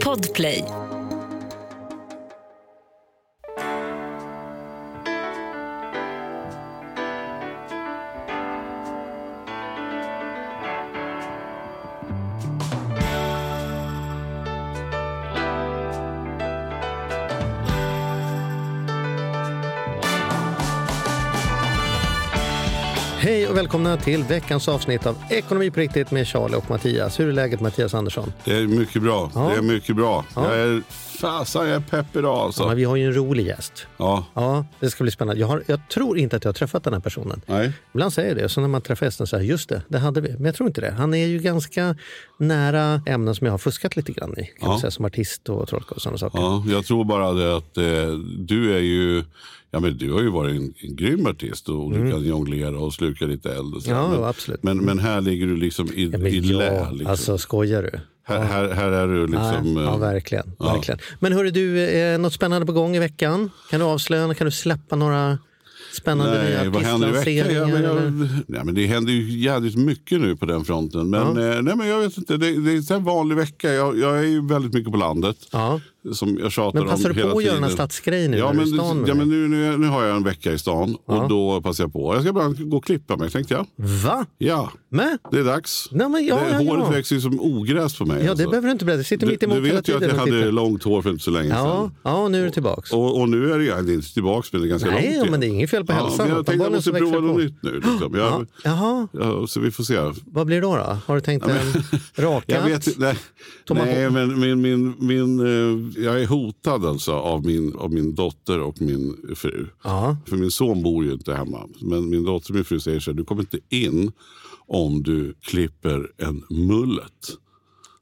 Podplay. Välkomna till veckans avsnitt av Ekonomi på riktigt med Charlie och Mattias. Hur är läget Mattias Andersson? Det är mycket bra. Ja. Det är mycket bra. Ja. Jag är fasen, jag är pepp idag Ja, alltså. men vi har ju en rolig gäst. Ja, Ja, det ska bli spännande. Jag, har, jag tror inte att jag har träffat den här personen. nej. Ibland säger jag det, och så när man träffar gästen så här, just det, det hade vi. Men jag tror inte det. Han är ju ganska nära ämnen som jag har fuskat lite grann i. Kan Ja. säga, som artist och trollkarl och sådana saker. Ja, jag tror bara det att eh, du är ju... Ja, men du har ju varit en, en grym artist och du kan jonglera och sluka lite eld. Och så. Mm. Ja, men, absolut. Men, men här ligger du liksom i, Ja, i lä. ja, Liksom. alltså skojar du? här, här, här är du liksom... Nej, ja, eh, verkligen. ja. verkligen. Men hörru du, är något spännande på gång i veckan? Kan du avslöja, kan du släppa några spännande Nej, nya? Ja, artistlanseringar? men jag, eller? nej, men det händer ju jävligt mycket nu på den fronten. Men, eh, nej, men jag vet inte, det, det är en vanlig vecka. Jag, jag är ju väldigt mycket på landet. Ja. Som jag tjatar Men passar om du hela på att göra tiden. en stadsgrej nu Ja, du men, i stan med ja, men nu, nu, nu har jag en vecka i stan Ja. och då passar jag på. Jag ska bara gå och klippa mig tänkte jag. Va? Ja, Med? det är dags. Nej, men ja, det, ja, ja. håret växer ju som ogräs på mig. Ja, det alltså. behöver du inte. Det sitter du, mitt emot du vet ju att jag hade tittar. långt hår för inte så länge Ja, sedan. ja, nu är du tillbaks. Och, och nu är det, ja, det är inte tillbaka men det är ganska långt Nej, men det är inget fel på Ja, hälsan. men jag tänkte jag måste prova det något nytt nu. Liksom. Jag, Ja, jaha, ja, så vi får se. vad blir det då? Har du tänkt en rakat? Jag vet inte. Nej, nej men min, eh, jag är hotad alltså av min, av min dotter och min fru. Ja, För min son bor ju inte hemma. Men min dotter och min fru säger så här, du kommer inte in om du klipper en mullet.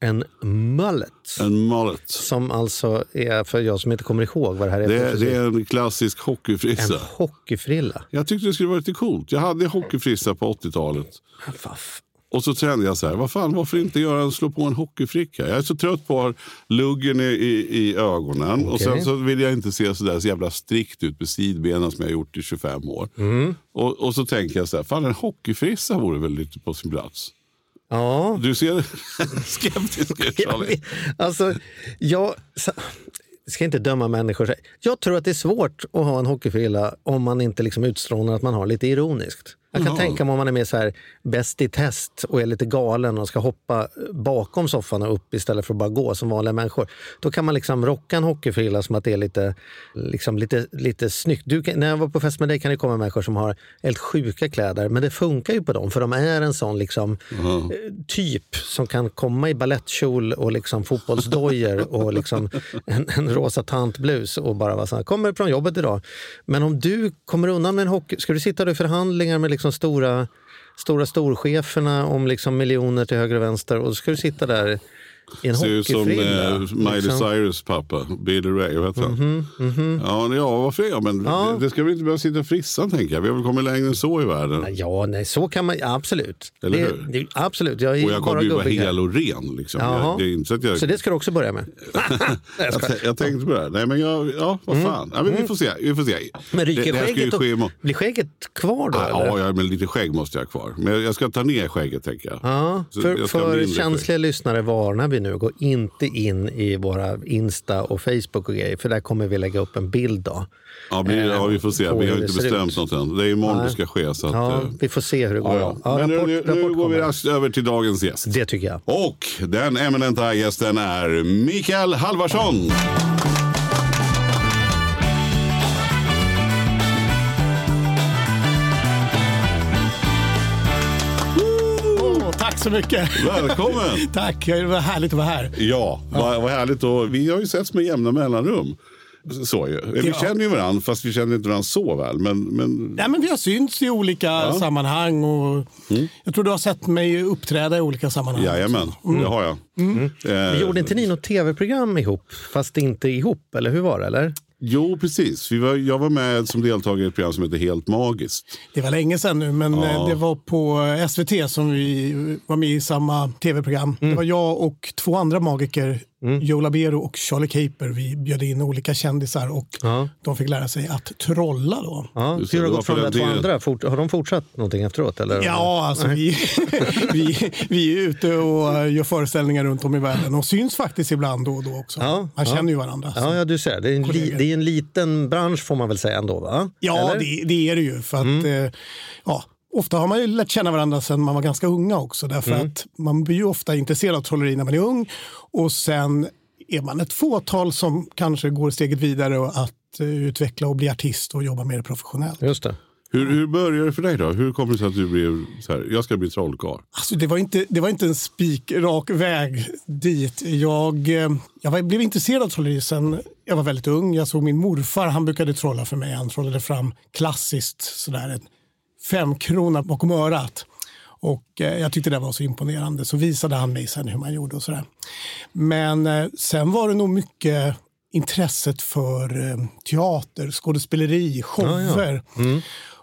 en mullet. En mullet. Som alltså är, för jag som inte kommer ihåg vad det här är. Det, är- det är en klassisk en hockeyfrissa. hockeyfrilla. Jag tyckte det skulle vara lite coolt. Jag hade hockeyfrissa på 80-talet. Och så kände jag så här, vad fan, varför inte göra en, slå på en hockeyfricka? Jag är så trött på luggen i, i, i ögonen. Och Okej. sen så vill jag inte se så där så jävla strikt ut med sidbenen som jag har gjort i 25 år. Mm. Och, och så tänker jag så här, fan en hockeyfrissa vore väl lite på sin plats. Ja, Du ser skeptisk ut Charlie. Alltså, jag ska inte döma människor. Jag tror att det är svårt att ha en hockeyfrilla om man inte liksom utstrålar att man har lite ironiskt. Jag kan tänka mig om man är med så här bäst i test och är lite galen och ska hoppa bakom soffan och upp istället för att bara gå som vanliga människor. Då kan man liksom rocka en hockeyfrilla som att det är lite, liksom lite, lite snyggt. Du när jag var på fest med dig kan det komma människor som har helt sjuka kläder men det funkar ju på dem för de är en sån liksom, eh, typ som kan komma i ballettkjol och liksom fotbollsdojor och liksom en, en rosa tantblus och bara vara så här, kommer från jobbet idag. Men om du kommer undan med en hockey, ska du sitta i förhandlingar med liksom Liksom stora, stora storcheferna om liksom miljoner till höger och vänster. Och då ska du sitta där en Ser ut som eh, Miley liksom. Cyrus pappa, Billy Ray. Vet han? Ja, ja, varför ja, men Ja. Det, det ska väl inte behöva sitta i frissan tänker jag. Vi har väl kommit längre än så i världen. Ja, nej, så kan man absolut. Eller det, hur? det, absolut, jag är Och jag kommer ju vara hel och ren. Liksom. Jag, det är inte så jag, Så det ska du också börja med? Jag jag, tänkte på det. här. Nej, men jag, ja, vad fan. Ja, men vi får se. Vi får se. Mm. Men ryker det, skägget, ske och, blir skägget kvar då? eller? Ja, men lite skägg måste jag ha kvar. Men jag ska ta ner skägget tänker jag. Ja, för, för känsliga lyssnare varnar vi nu. Gå inte in i våra Insta och Facebook och grejer. För där kommer vi lägga upp en bild. Då. Ja, men, ja, vi får se. Vi har inte bestämt något än. Det är imorgon Nej. det ska ske. Så att, Ja, eh, vi får se hur det går. ja, ja. Men rapport, nu, nu rapport går vi raskt över till dagens gäst. Det tycker jag. Och den eminenta gästen är Mikael Halvarsson. Så mycket. Välkommen! Tack, det var härligt att vara här. Ja, vad, vad härligt. Och vi har ju setts med jämna mellanrum. Så ju. Vi Ja. känner ju varandra, fast vi känner inte varandra så väl. Men, men Nej, men vi har synts i olika sammanhang och jag tror du har sett mig uppträda i olika sammanhang. jajamän, det har jag. Men Eh, gjorde inte ni något tv-program ihop, fast inte ihop? Eller hur var det? Eller? Jo, precis. Vi var, jag var med som deltagare i ett program som heter Helt magiskt. Det var länge sedan nu, men Ja. eh, det var på SVT som vi var med i samma tv-program. Det var jag och två andra magiker Joe Labero och Charlie Caper. Vi bjöd in olika kändisar och Ja. de fick lära sig att trolla då. Ja, det, hur har det det gått för de på där den två tiden. andra? Fort, har de fortsatt någonting efteråt? Eller? Ja, alltså vi, vi, vi är ute och gör föreställningar runt om i världen och syns faktiskt ibland då och då också. Ja, Man ja. känner ju varandra. Ja, ja, du ser. Det är, en li, det är en liten bransch får man väl säga ändå? Va? Ja? Mm. det, det är det ju. För att, eh, ja, ofta har man ju lärt känna varandra sedan man var ganska unga också. Därför Mm. att man blir ju ofta intresserad av trolleri när man är ung. Och sen är man ett fåtal som kanske går steget vidare och att eh, utveckla och bli artist och jobba mer professionellt. Just det. Hur, hur började det för dig då? Hur kom det sig att du blev så här, jag ska bli trollkarl? Alltså, det, var inte, det var inte en spikrak väg dit. Jag, eh, jag var, blev intresserad av trolleri sen jag var väldigt ung. Jag såg min morfar, han brukade trolla för mig. Han trollade fram klassiskt sådär en femkrona bakom örat. Och eh, jag tyckte det var så imponerande. Så visade han mig sen hur man gjorde och sådär. Men eh, sen var det nog mycket intresset för eh, teater, skådespeleri, shower.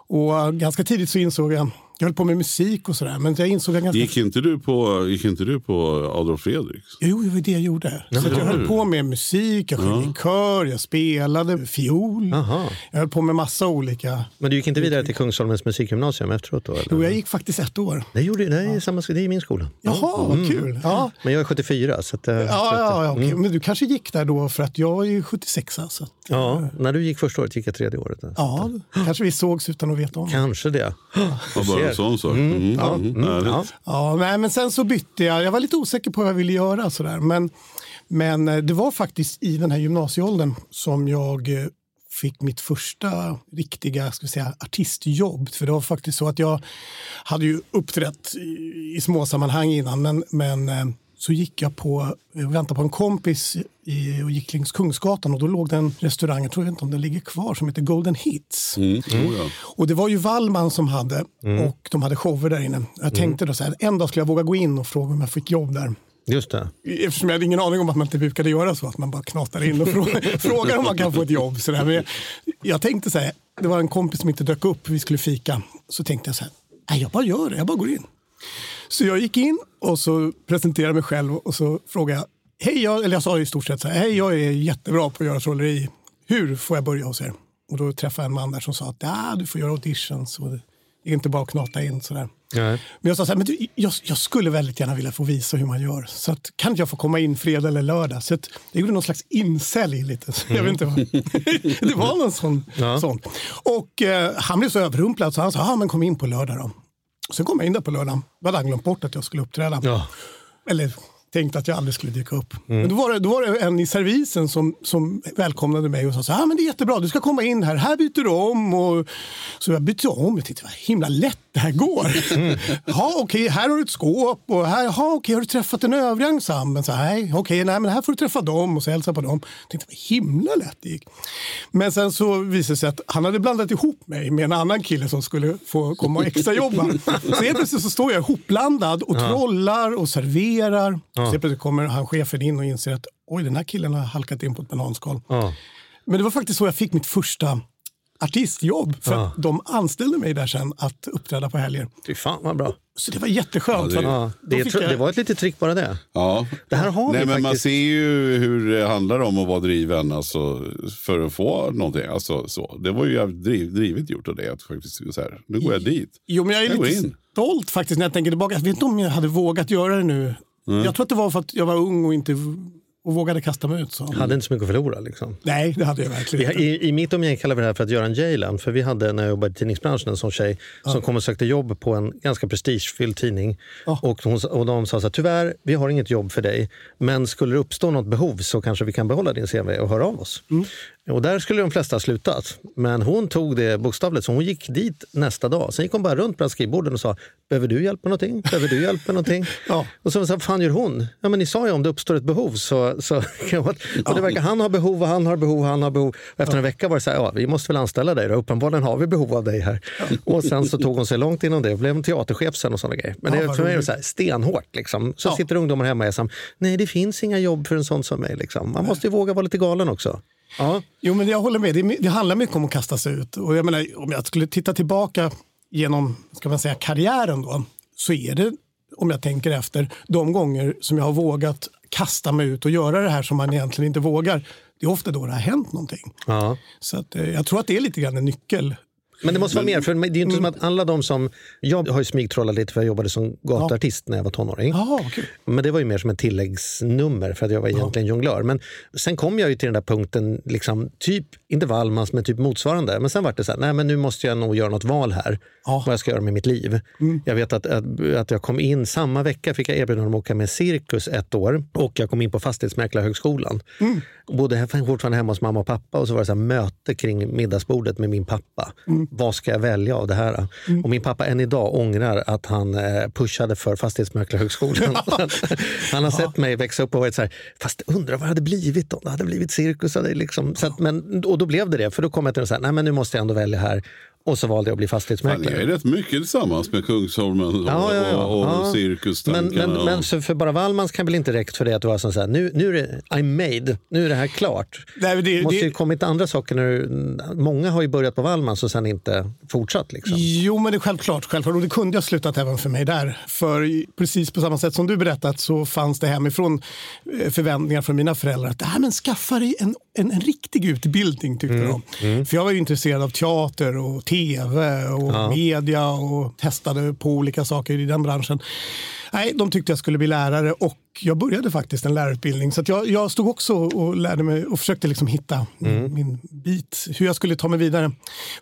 Och eh, ganska tidigt så insåg jag, jag höll på med musik och sådär, men jag insåg jag ganska Gick inte du på, gick inte du på Adolf Fredriks? Jo, det var det jag gjorde. Så att jag höll på med musik, jag sjöng i kör, jag spelade fiol. Aha. Jag höll på med massa olika... Men du gick inte vidare till Kungsholmens musikgymnasium efteråt? Då, eller? Jo, jag gick faktiskt ett år. Det, gjorde, det, är samma, det är min skola. Jaha, vad kul. Ja. Men jag är 74. Så att, eh, så Ja, att, ja, ja, okej. Men du kanske gick där då, för att jag är ju 76. Så att, ja, när du gick första året gick jag tredje året. ja, kanske vi sågs utan att veta om det. Kanske det. Ja, en sån sak. Mm, Ja, mm, mm, ja. Ja, nej, men sen så bytte jag. Jag var lite osäker på vad jag ville göra. Sådär. Men, men eh, det var faktiskt i den här gymnasieåldern som jag eh, fick mitt första riktiga ska säga, artistjobb. För det var faktiskt så att jag hade ju uppträtt i, i små sammanhang innan. Men, men eh, så gick jag på, jag väntade på en kompis i, och gick längs Kungsgatan och då låg det en restaurang, jag tror inte om den ligger kvar, som heter Golden Hits. Mm, ja. Och det var ju Wallman som hade och de hade shower där inne. Jag tänkte då så här, en dag skulle jag våga gå in och fråga om jag fick jobb där. Just det. Eftersom jag hade ingen aning om att man inte brukade göra så, att man bara knatar in och frå- frågar om man kan få ett jobb. Så där. Men jag, jag tänkte så här, det var en kompis som inte dök upp, vi skulle fika. Så tänkte jag så här, nej jag bara gör det, jag bara går in. Så jag gick in och så presenterade mig själv och så frågade jag, hej, jag, eller jag sa i stort sett så här, hej jag är jättebra på att göra trolleri. Hur får jag börja hos er? Och då träffade jag en man där som sa att ja, du får göra auditions. Och det är inte bara att knata in sådär. Nej. Men jag sa så här, men du, jag, jag skulle väldigt gärna vilja få visa hur man gör. Så att, kan inte jag få komma in fredag eller lördag? Så att, jag gjorde någon slags insälj lite. Så Jag vet inte vad. det var någon sån. Ja. sån. Och eh, han blev så överrumplad så han sa, ah, men kom in på lördag då. Sen kom jag in där på lördagen. Då hade han glömt bort att jag skulle uppträda. Ja. Eller tänkte att jag aldrig skulle dyka upp. Men då var, det, då var det en i servisen som, som välkomnade mig och sa så här, ah, men det är jättebra, du ska komma in här, här byter du om. Och, så jag bytte om, jag tänkte vad himla lätt det här går. Ja, okej, här har du ett skåp och här, ja, okej, har du träffat den övriga ensemblen? Så, nej, okej, nej, men här får du träffa dem och så hälsa på dem. Jag tänkte vad himla lätt det gick. Men sen så visade det sig att han hade blandat ihop mig med en annan kille som skulle få komma och extrajobba. så helt plötsligt så står jag ihopblandad och trollar och serverar. Så helt plötsligt kommer han chefen in och inser att oj, den här killen har halkat in på ett bananskal. Ja. Men det var faktiskt så jag fick mitt första artistjobb. För att de anställde mig där sen att uppträda på helger. Fy fan vad bra. Så det var jätteskönt. Ja, det- Ja, det, jag- det var ett litet trick bara det. Ja. Det här har Nej, vi men Man faktiskt. ser ju hur det handlar om att vara driven alltså, för att få någonting. Alltså, så. Det var ju driv, drivet gjort av dig. Att faktiskt, så här, nu går jag dit. Jo, men jag är Jag lite in. stolt faktiskt när jag tänker tillbaka. Jag vet inte om jag hade vågat göra det nu. Mm. Jag tror att det var för att jag var ung och inte och vågade kasta mig ut. Så. Hade inte så mycket att förlora. Liksom. Nej, det hade jag verkligen inte. i, I mitt umgänge kallar vi det här för att göra en Jalen. För vi hade när jag jobbade i tidningsbranschen en sån tjej som kom och sökte jobb på en ganska prestigefylld tidning. Ja. Och, hon, och de sa så här, tyvärr, vi har inget jobb för dig. Men skulle det uppstå något behov så kanske vi kan behålla din CV och höra av oss. Och där skulle de flesta ha slutat. Men hon tog det bokstavligt, så hon gick dit nästa dag. Sen gick hon bara runt bland skrivborden och sa, behöver du hjälp med någonting? Behöver du hjälp med någonting? Ja. Och så sa vad fan gör hon? Ja men ni sa ju om det uppstår ett behov så... så och det verkar, han har behov och han har behov och han har behov. Och efter en vecka var det så här, ja vi måste väl anställa dig då. Uppenbarligen har vi behov av dig här. Och sen så tog hon sig långt inom det och blev en teaterchef sen och sådana grejer. Men Ja, det, för mig är det så här, stenhårt liksom. Så Ja. sitter ungdomar hemma och är som, nej det finns inga jobb för en sån som mig liksom. Man måste ju våga vara lite galen också. Ja. Jo, men jag håller med. Det, det handlar mycket om att kasta sig ut. Och jag menar, om jag skulle titta tillbaka genom ska man säga, karriären då, så är det, om jag tänker efter, de gånger som jag har vågat kasta mig ut och göra det här som man egentligen inte vågar. Det är ofta då det har hänt någonting. Ja. Så att, eh, jag tror att det är lite grann en nyckel. Men det måste vara mer, för det är ju inte som att alla de som... Jag har ju smygtrollat lite för jag jobbade som gatuartist när jag var tonåring. Jaha, kul. Men det var ju mer som ett tilläggsnummer för att jag var egentligen jonglör. Men sen kom jag ju till den där punkten, liksom, typ, inte Wallmans, men typ motsvarande. Men sen var det så här, nej men nu måste jag nog göra något val här. Ja. Vad jag ska göra med mitt liv. Jag vet att, att, att jag kom in, samma vecka fick jag erbjudande om att åka med cirkus ett år. Och jag kom in på Fastighetsmäklarhögskolan. Och bodde fortfarande hemma hos mamma och pappa. Och så var det så möte kring middagsbordet med min pappa. Vad ska jag välja av det här? Och min pappa än idag ångrar att han eh, pushade för Fastighetsmäklarhögskolan. han har sett mig växa upp och varit så här, fast undrar vad det hade blivit om det hade blivit cirkus. Hade liksom, så att, men, och då blev det det, för då kom jag till så här, nej men nu måste jag ändå välja här. Och så valde jag att bli Fan, ni fastighetsmäklare. är rätt mycket tillsammans med Kungsholmen och, Ja, ja, ja. och, och Ja. Men, cirkustankarna. men, men så för bara Wallmans kan väl inte räckt för det att du var som så här, nu, nu är det I'm made, nu är det här klart. Nej, men det, måste det, ju kommit andra saker. När du, många har ju börjat på Wallmans och sen inte fortsatt. Liksom. Jo, men det är självklart, självklart. Och det kunde ha slutat även för mig där. För precis på samma sätt som du berättat så fanns det hemifrån eh, förväntningar från mina föräldrar att äh, men skaffa dig en, en, en riktig utbildning tyckte de. För jag var ju intresserad av teater och tv och media och testade på olika saker i den branschen. Nej, de tyckte jag skulle bli lärare och jag började faktiskt en lärarutbildning. Så jag, jag stod också och lärde mig och försökte liksom hitta min, min bit, hur jag skulle ta mig vidare.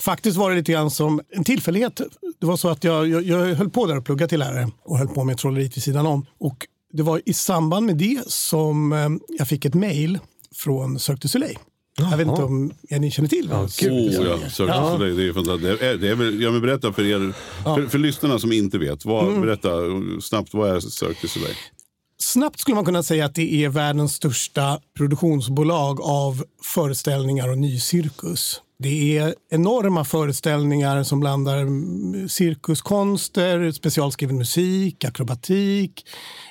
Faktiskt var det lite grann som en tillfällighet. Det var så att jag, jag, jag höll på där och pluggade till lärare och höll på med trolleriet vid sidan om. Och det var i samband med det som eh, jag fick ett mejl från Cirque du Soleil. Jag vet inte om ja, ni känner till Oh, ja, Soleil, det är fantastiskt. Det är, det är väl, jag vill berätta för er, för, för lyssnarna som inte vet. Vad, Mm. Berätta snabbt, vad är Cirque du Soleil? Snabbt skulle man kunna säga att det är världens största produktionsbolag av föreställningar och ny cirkus. Det är enorma föreställningar som blandar mm, cirkuskonster, specialskriven musik, akrobatik,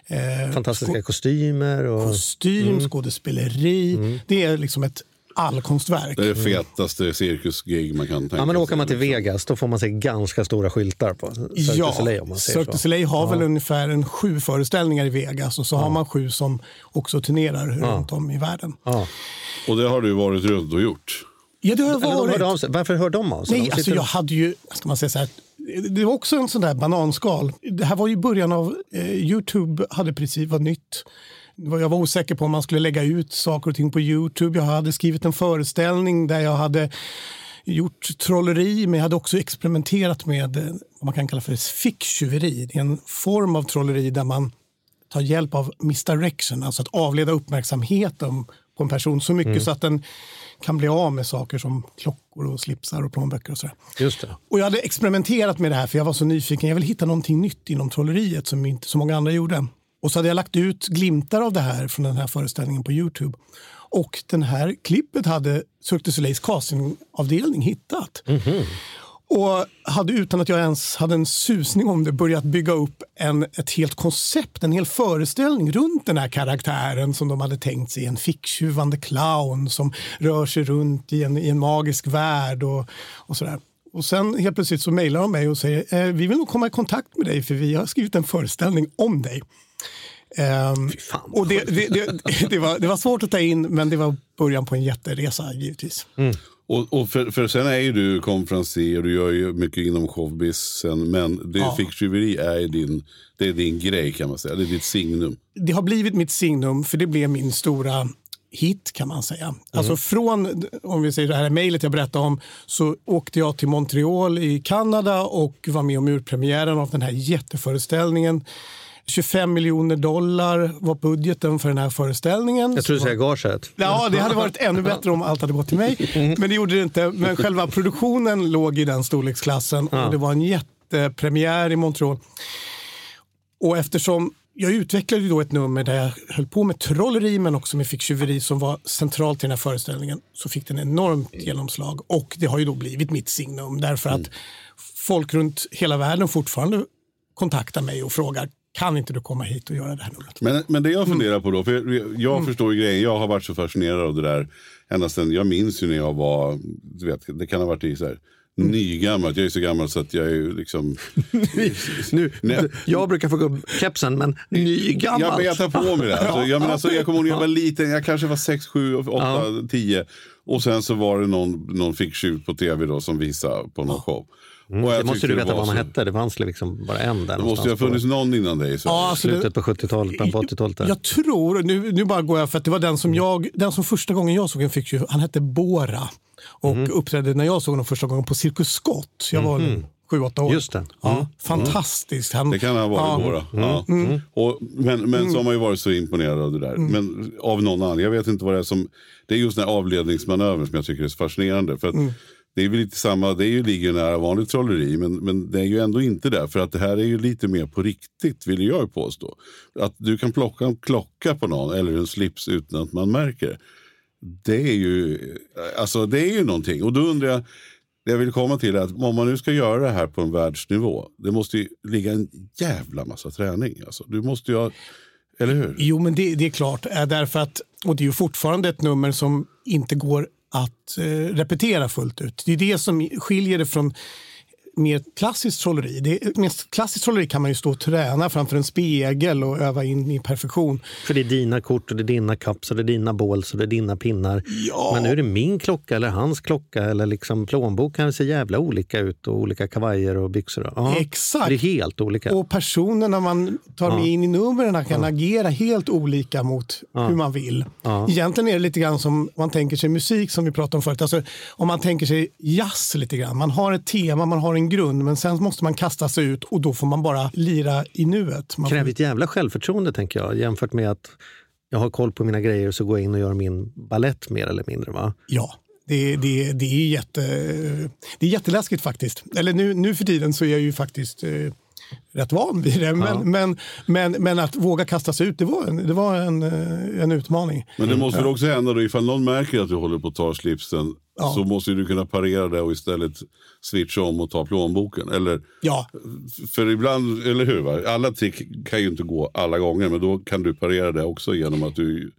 eh, Fantastiska kostymer. Och, kostym, skådespeleri. Det är liksom ett allkonstverk. Det är det fetaste cirkusgig man kan tänka ja, men åker man till sig. Vegas då får man se ganska stora skyltar på Cirque Ja, Soleil. Om man säger Cirque du. Soleil har väl ungefär en sju föreställningar i Vegas och så har man sju som också turnerar runt om i världen. Ja. Och det har du varit runt och gjort. Ja, det har de varit. hörde av sig. Varför hör de av sig? Nej, De alltså jag hade ju, ska man säga så här, det var också en sån där bananskal. Det här var ju början av, eh, Youtube hade precis var nytt. Jag var osäker på om man skulle lägga ut saker och ting på Youtube. Jag hade skrivit en föreställning där jag hade gjort trolleri men jag hade också experimenterat med eh, vad man kan kalla för ficktjuveri. Det är en form av trolleri där man tar hjälp av misdirection, alltså att avleda uppmärksamheten på en person så mycket så att den kan bli av med saker som klockor och slipsar och plånböcker och sådär. Just det. Och jag hade experimenterat med det här för jag var så nyfiken. Jag ville hitta någonting nytt inom trolleriet som inte så många andra gjorde. Och så hade jag lagt ut glimtar av det här från den här föreställningen på Youtube. Och den här klippet hade Cirque du Soleils castingavdelning hittat. Och hade utan att jag ens hade en susning om det börjat bygga upp en, ett helt koncept, en hel föreställning runt den här karaktären som de hade tänkt sig. En ficktjuvande clown som rör sig runt i en, i en magisk värld och, och sådär. Och sen helt plötsligt så mejlar de mig och säger eh, vi vill nog komma i kontakt med dig för vi har skrivit en föreställning om dig. Fan, och det, det, det, det, var, det var svårt att ta in men det var början på en jätteresa givetvis. Och, och för, för sen är ju du konferencier och du gör ju mycket inom showbizen. Men det, Ja. ficktjuveri är din, det är din grej kan man säga. Det är ditt signum. det har blivit mitt signum för det blev min stora hit kan man säga. Alltså från, om vi säger det här mejlet jag berättade om, så åkte jag till Montreal i Kanada och var med om urpremiären av den här jätteföreställningen. 25 miljoner dollar var budgeten för den här föreställningen. Jag tror du säger gaget. Ja, det hade varit ännu bättre om allt hade gått till mig. Men det gjorde det inte. Men själva produktionen låg i den storleksklassen och det var en jättepremiär i Montreal. Och eftersom jag utvecklade då ett nummer där jag höll på med trolleri men också med ficktjuveri som var centralt i den här föreställningen så fick den enormt genomslag. Och det har ju då blivit mitt signum därför att folk runt hela världen fortfarande kontaktar mig och frågar kan inte du komma hit och göra det här numret? Men, men det jag Mm. funderar på då, för jag förstår ju grejen. Jag har varit så fascinerad av det där ända sedan, jag minns ju när jag var, du vet, det kan ha varit i så här, Nygammalt. Jag är så gammal så att jag är ju liksom... Nu, Nej. jag brukar få gå kepsen, men nygammalt. Ja, men jag tar på mig det. Alltså, jag, menar, alltså, jag kommer ihåg när jag var liten, jag kanske var 6, 7, 8, 10. Och sen så var det någon, någon ficktjut på tv då som visade på någon show. Och jag Mm. det måste du veta vad man så- hette. Det fanns liksom bara en där Det måste ju ha funnits någon innan dig. Så. Ja, alltså det- Slutet på 70-talet, början på 80-talet. där. Jag tror, nu, nu bara går jag för att det var den som jag, den som första gången jag såg en ficktjuv, han hette Bora och Mhm. uppträdde när jag såg honom första gången på Cirkus Scott. Jag var mm. sju, åtta år. Just det. Mm. Ja, fantastiskt. Han, Det kan ha varit ja, våra. Ja. Och, men men så har man ju varit så imponerad av det där. Men av någon annan. Jag vet inte vad det är som... Det är just den här avledningsmanövern som jag tycker är så fascinerande. För att det är väl lite samma, det är ju ligger nära vanligt trolleri men, men det är ju ändå inte det. För att det här är ju lite mer på riktigt vill jag ju påstå. Att du kan plocka en klocka på någon eller en slips utan att man märker det. Är ju, alltså det är ju någonting. Och då undrar jag, det jag vill komma till är att om man nu ska göra det här på en världsnivå. Det måste ju ligga en jävla massa träning. Alltså, du måste ju ha, eller hur? Jo, men det, det är klart. Därför att, och det är ju fortfarande ett nummer som inte går att eh, repetera fullt ut. Det är det som skiljer det från mer klassiskt trolleri. Det, mer klassiskt trolleri kan man ju stå och träna framför en spegel och öva in i perfektion. För det är dina kort, och det är dina caps, och det är dina balls och det är dina pinnar. Ja. Men nu är det min klocka eller hans klocka eller liksom plånbok kan se jävla olika ut och olika kavajer och byxor. Ja, Exakt. Det är helt olika. Och personerna man tar med in i numren kan agera helt olika mot hur man vill. Egentligen är det lite grann som man tänker sig musik som vi pratade om förut. Alltså, om man tänker sig jazz lite grann. Man har ett tema, man har en grund men sen måste man kasta sig ut och då får man bara lira i nuet. Man kräver ett jävla självförtroende tänker jag jämfört med att jag har koll på mina grejer och så går jag in och gör min ballett mer eller mindre. Va? ja. Det, det, det, är jätte, det är jätteläskigt faktiskt. Eller nu, nu för tiden så är jag ju faktiskt eh, rätt van vid det. Men, men, men, men att våga kasta sig ut, det var en, det var en, eh, en utmaning. Men det måste väl också hända då ifall någon märker att du håller på att ta slipsen. Ja. Så måste du kunna parera det och istället switcha om och ta plånboken. Eller, Ja, för ibland, eller hur? Va? Alla trick kan ju inte gå alla gånger. Men då kan du parera det också genom att du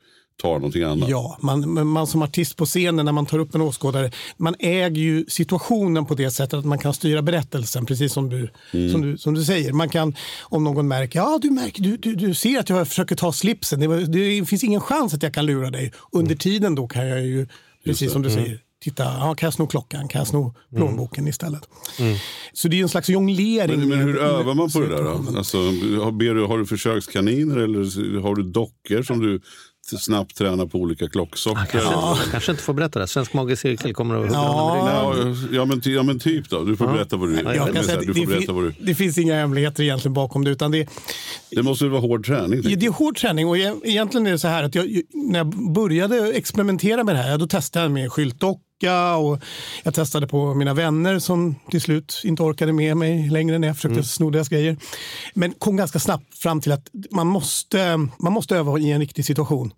tar någonting annat. Ja, man, man som artist på scenen när man tar upp en åskådare, man äger ju situationen på det sättet att man kan styra berättelsen, precis som du, som du, som du säger. Man kan, om någon märker, ja du märker, du, du, du ser att jag försöker ta slipsen, det, det finns ingen chans att jag kan lura dig. Under tiden då kan jag ju, precis som du säger, titta, ja, kan jag sno klockan, kan jag sno plånboken istället. Så det är en slags jonglering. Men, men hur med- övar man på det där då? Alltså, har, du, har du försökskaniner eller har du dockor som du snabbt tränar på olika klocksorter? Kanske, kanske inte får berätta det. Svensk magisk cirkel kommer att hugga Ja. honom i ryggen. Ja, ja, men, ja men typ då. Du får berätta vad du Ja, Du det, får berätta vad fin- du... det finns inga hemligheter egentligen bakom det. Utan det, Det måste vara hård träning? Ja, det är hård träning och e- egentligen är det så här att jag, när jag började experimentera med det här, då testade jag med skyltdocka och jag testade på mina vänner som till slut inte orkade med mig längre när jag försökte sno deras grejer. Men kom ganska snabbt fram till att man måste, man måste öva i en riktig situation.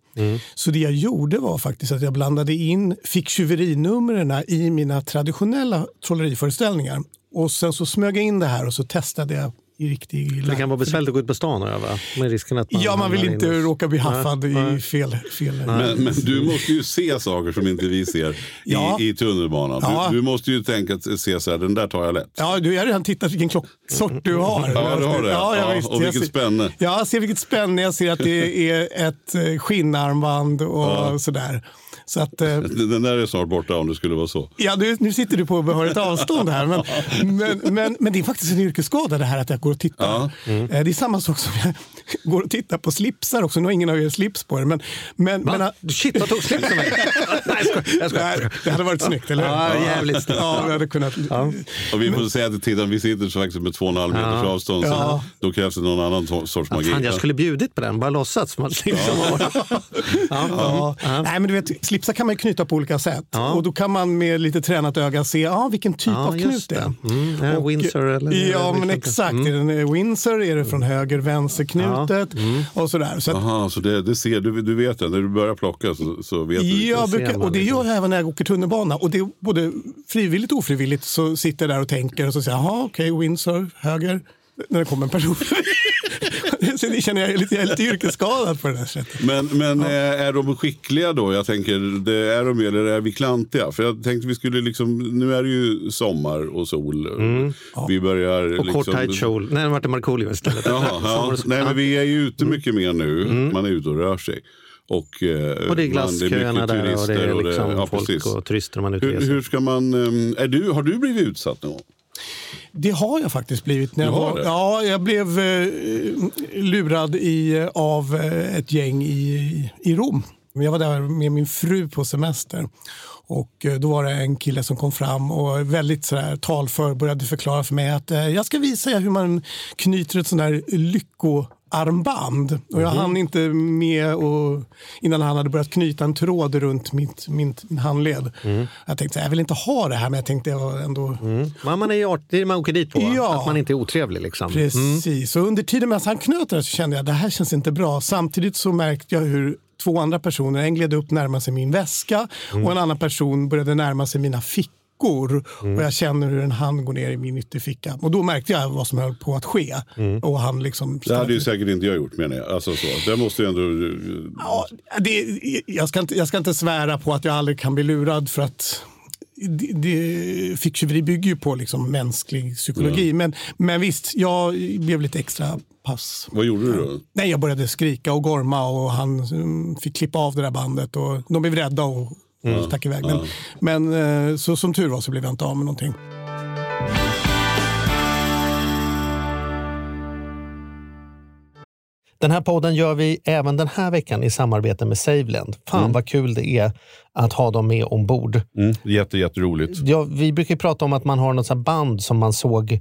Så det jag gjorde var faktiskt att jag blandade in ficktjuverinumren i mina traditionella trolleriföreställningar. Och sen så smög jag in det här och så testade jag i riktig Det kan vara besvärligt att gå ut på stan och öva med risken att man Ja, man vill inte in råka bli haffad Nej, i fel... fel. Men, men du måste ju se saker som inte vi ser i, Ja. i tunnelbanan. Ja. Du, du måste ju tänka att se så här, den där tar jag lätt. Ja, du har redan tittat vilken klocksort du har. Ja, du har det. Ja, ja, Ja, visst. och Jag vilket ser- spänne. Ja, jag ser vilket spänne. Jag ser att det är ett eh, skinnarmband och sådär. Så att, eh, Den där är snart borta om det skulle vara så. ja, nu, nu sitter du på behörigt avstånd här. Men, men, men, men det är faktiskt en yrkesskada det här att jag går och tittar. Ja. Eh, Det är samma sak som jag går och tittar på slipsar också. Nu har ingen av er slips på er. Men, men, men, Va? Shit, vad tog slipsen mig? Nej, jag skojar. Nej, det hade varit snyggt, eller hur? Ja, jävligt snyggt. Ja, vi hade kunnat... Och vi får säga till tittaren, vi sitter faktiskt med två och en halv meters avstånd. Så Ja. då krävs det någon annan sorts magi. Fan, jag skulle bjudit på den, bara låtsats att liksom ja. Ja. Nej, men du vet, slipsar kan man ju knyta på olika sätt. Ja. Och då kan man med lite tränat öga se ja, vilken typ Ja, av knut det är. Mm, ja, Och- Windsor eller- Ja, eller men liknande. exakt. Mm. Är den Windsor? Är det från höger vänster knutet? Mm. Och sådär. Så att, så det, det ser, du, du vet det. När du börjar plocka så, så vet du. jag brukar, och det liksom. gör jag även när jag åker tunnelbana. Och det är både frivilligt och ofrivilligt så sitter jag där och tänker och så säger jag, okej, Windsor, höger. När det kommer en person. Så det känner jag lite, jag är lite yrkesskadad på det där sättet. Men, men eh, är de skickliga då? Jag tänker, det är de eller är vi klantiga? För jag tänkte vi skulle liksom, nu är det ju sommar och sol. Vi börjar Mm. Och liksom... kort tight kjol. Nej, det vart det Markoolio istället. Jaha, ja. Nej, men vi är ju ute mycket mer nu. Mm. Man är ute och rör sig. Och, eh, Och det är glassköerna där och det turister är och liksom ja, folk precis. och turister man är ute Hur, hur ska man, eh, är du, har du blivit utsatt någon gång? Det har jag faktiskt blivit. När jag, var, det? ja, jag blev eh, lurad i, av eh, ett gäng i, i Rom. Jag var där med min fru på semester. Och eh, Då var det en kille som kom fram och väldigt så där, talför började förklara för mig att eh, jag ska visa er hur man knyter ett sånt där lyckoarmband. Och jag hann inte med och, innan han hade börjat knyta en tråd runt mitt, mitt, min handled. Jag tänkte jag vill inte ha det här men jag tänkte jag ändå Mm. Men man är ju art, det man åker dit på. Ja. Att man inte är otrevlig. Liksom. Precis, och under tiden medan han knöt det så kände jag att det här känns inte bra. Samtidigt så märkte jag hur två andra personer, en gled upp närmade sig min väska och en annan person började närma sig mina fickor. Och jag känner hur en hand går ner i min ytterficka. Och då märkte jag vad som höll på att ske. Och han liksom... Det hade ju säkert inte jag gjort menar jag. Alltså, så. Det måste ju ändå... Ja, det, jag, ska inte, jag ska inte svära på att jag aldrig kan bli lurad för att det, det, ficktjuveri bygger ju på liksom mänsklig psykologi. Men, men visst, jag blev lite extra pass. Vad gjorde du då? Nej, jag började skrika och gorma och han mm, fick klippa av det där bandet. Och de blev rädda och stack iväg. Men, men eh, så, som tur var så blev jag inte av med någonting. Den här podden gör vi även den här veckan i samarbete med Saveland. Fan vad kul det är att ha dem med ombord. Mm. Jätte, jätteroligt. Ja, vi brukar ju prata om att man har något band som man såg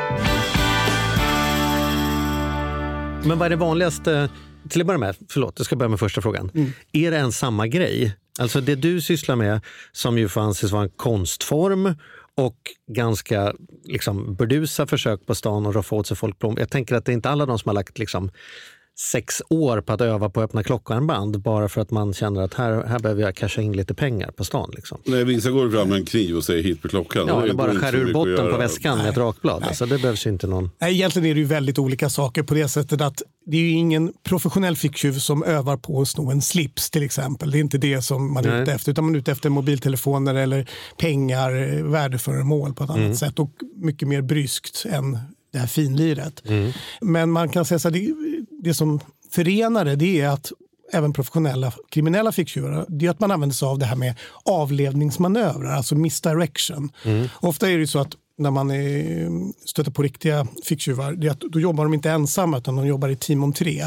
Men vad är det vanligaste, till att börja med, förlåt, jag ska börja med första frågan. Är det en samma grej? Alltså det du sysslar med, som ju får anses vara en konstform och ganska liksom, burdusa försök på stan att roffa åt sig folkblom. Jag tänker att det är inte alla de som har lagt liksom, sex år på att öva på att öppna klockarmband bara för att man känner att här, här behöver jag casha in lite pengar på stan. Liksom. Nej, vissa går fram med en kniv och säger hit på klockan. Ja, eller bara skär ur botten på väskan med ett rakblad. Alltså, det behövs ju inte någon... Nej, egentligen är det ju väldigt olika saker på det sättet att det är ju ingen professionell ficktjuv som övar på att sno en slips till exempel. Det är inte det som man är Nej. ute efter utan man är ute efter mobiltelefoner eller pengar, eh, värdeföremål på ett annat sätt och mycket mer bryskt än det här finliret. Men man kan säga så här, det, det som förenar det, det är att även professionella kriminella ficktjuvar, det är att man använder sig av det här med avledningsmanövrar, alltså misdirection. Ofta är det så att när man är, stöter på riktiga ficktjuvar, det är att då jobbar de inte ensamma utan de jobbar i team om tre.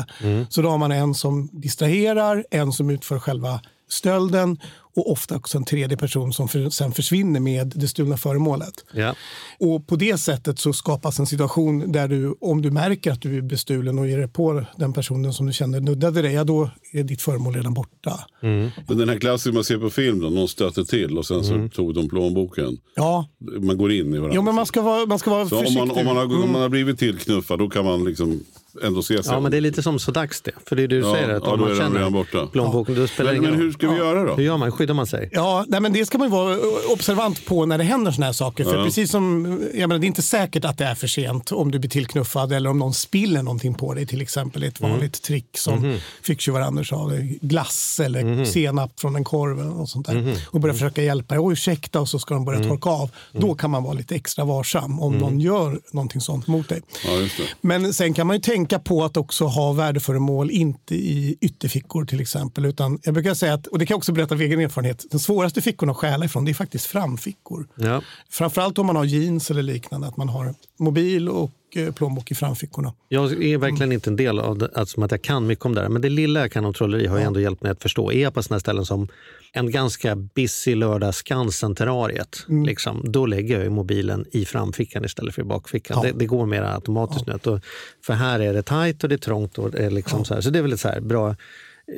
Så då har man en som distraherar, en som utför själva stölden och ofta också en tredje person som för, sen försvinner med det stulna föremålet. Ja. Och på det sättet så skapas en situation där du, om du märker att du är bestulen och ger dig på den personen som du känner nuddade dig, ja då är ditt föremål redan borta. Men den här klassiken man ser på film, då, någon stöter till och sen så tog de plånboken. Ja, Man går in i varandra. jo, men man ska vara, man ska vara så om försiktig. man, om, man har, Mm. om man har blivit tillknuffad då kan man liksom ändå se sig Ja, men det är lite som så dags det. För det är det du Ja, säger, att ja, om man känner redan borta. plånboken, då spelar det Men, ingen men hur ska vi göra då? Hur gör man? Skyddar man sig? Ja, nej, men det ska man ju vara observant på när det händer såna här saker. För precis som, jag menar, det är inte säkert att det är för sent om du blir tillknuffad eller om någon spiller någonting på dig. Till exempel ett Mm. vanligt trick som Mhm. ficktjuvar Anders sa. Glass eller senap från en korv eller något sånt där. Mhm. Och börja försöka hjälpa dig. Oj, ursäkta, och så ska de börja Mm. torka av. Då kan man vara lite extra varsam om någon gör någonting sånt mot dig. Ja, just det. Men sen kan man ju tänka på att också ha värdeföremål inte i ytterfickor till exempel. Utan jag brukar säga att, och det kan jag också berätta av egen erfarenhet, den svåraste fickorna att stjäla ifrån det är faktiskt framfickor. Ja. Framförallt om man har jeans eller liknande, att man har mobil och eh, plånbok i framfickorna. Jag är verkligen inte en del av det, alltså, att jag kan mycket om det här. Men det lilla jag kan om trolleri har ju ändå hjälpt mig att förstå. Är jag på sådana ställen som en ganska busy lördag, Skansen-terrariet, Mm. liksom, då lägger jag mobilen i framfickan istället för i bakfickan. Det, det går mer automatiskt nu. Att då- För här är det tajt och det är trångt. Och det är liksom så, här. så det är väl ett så här bra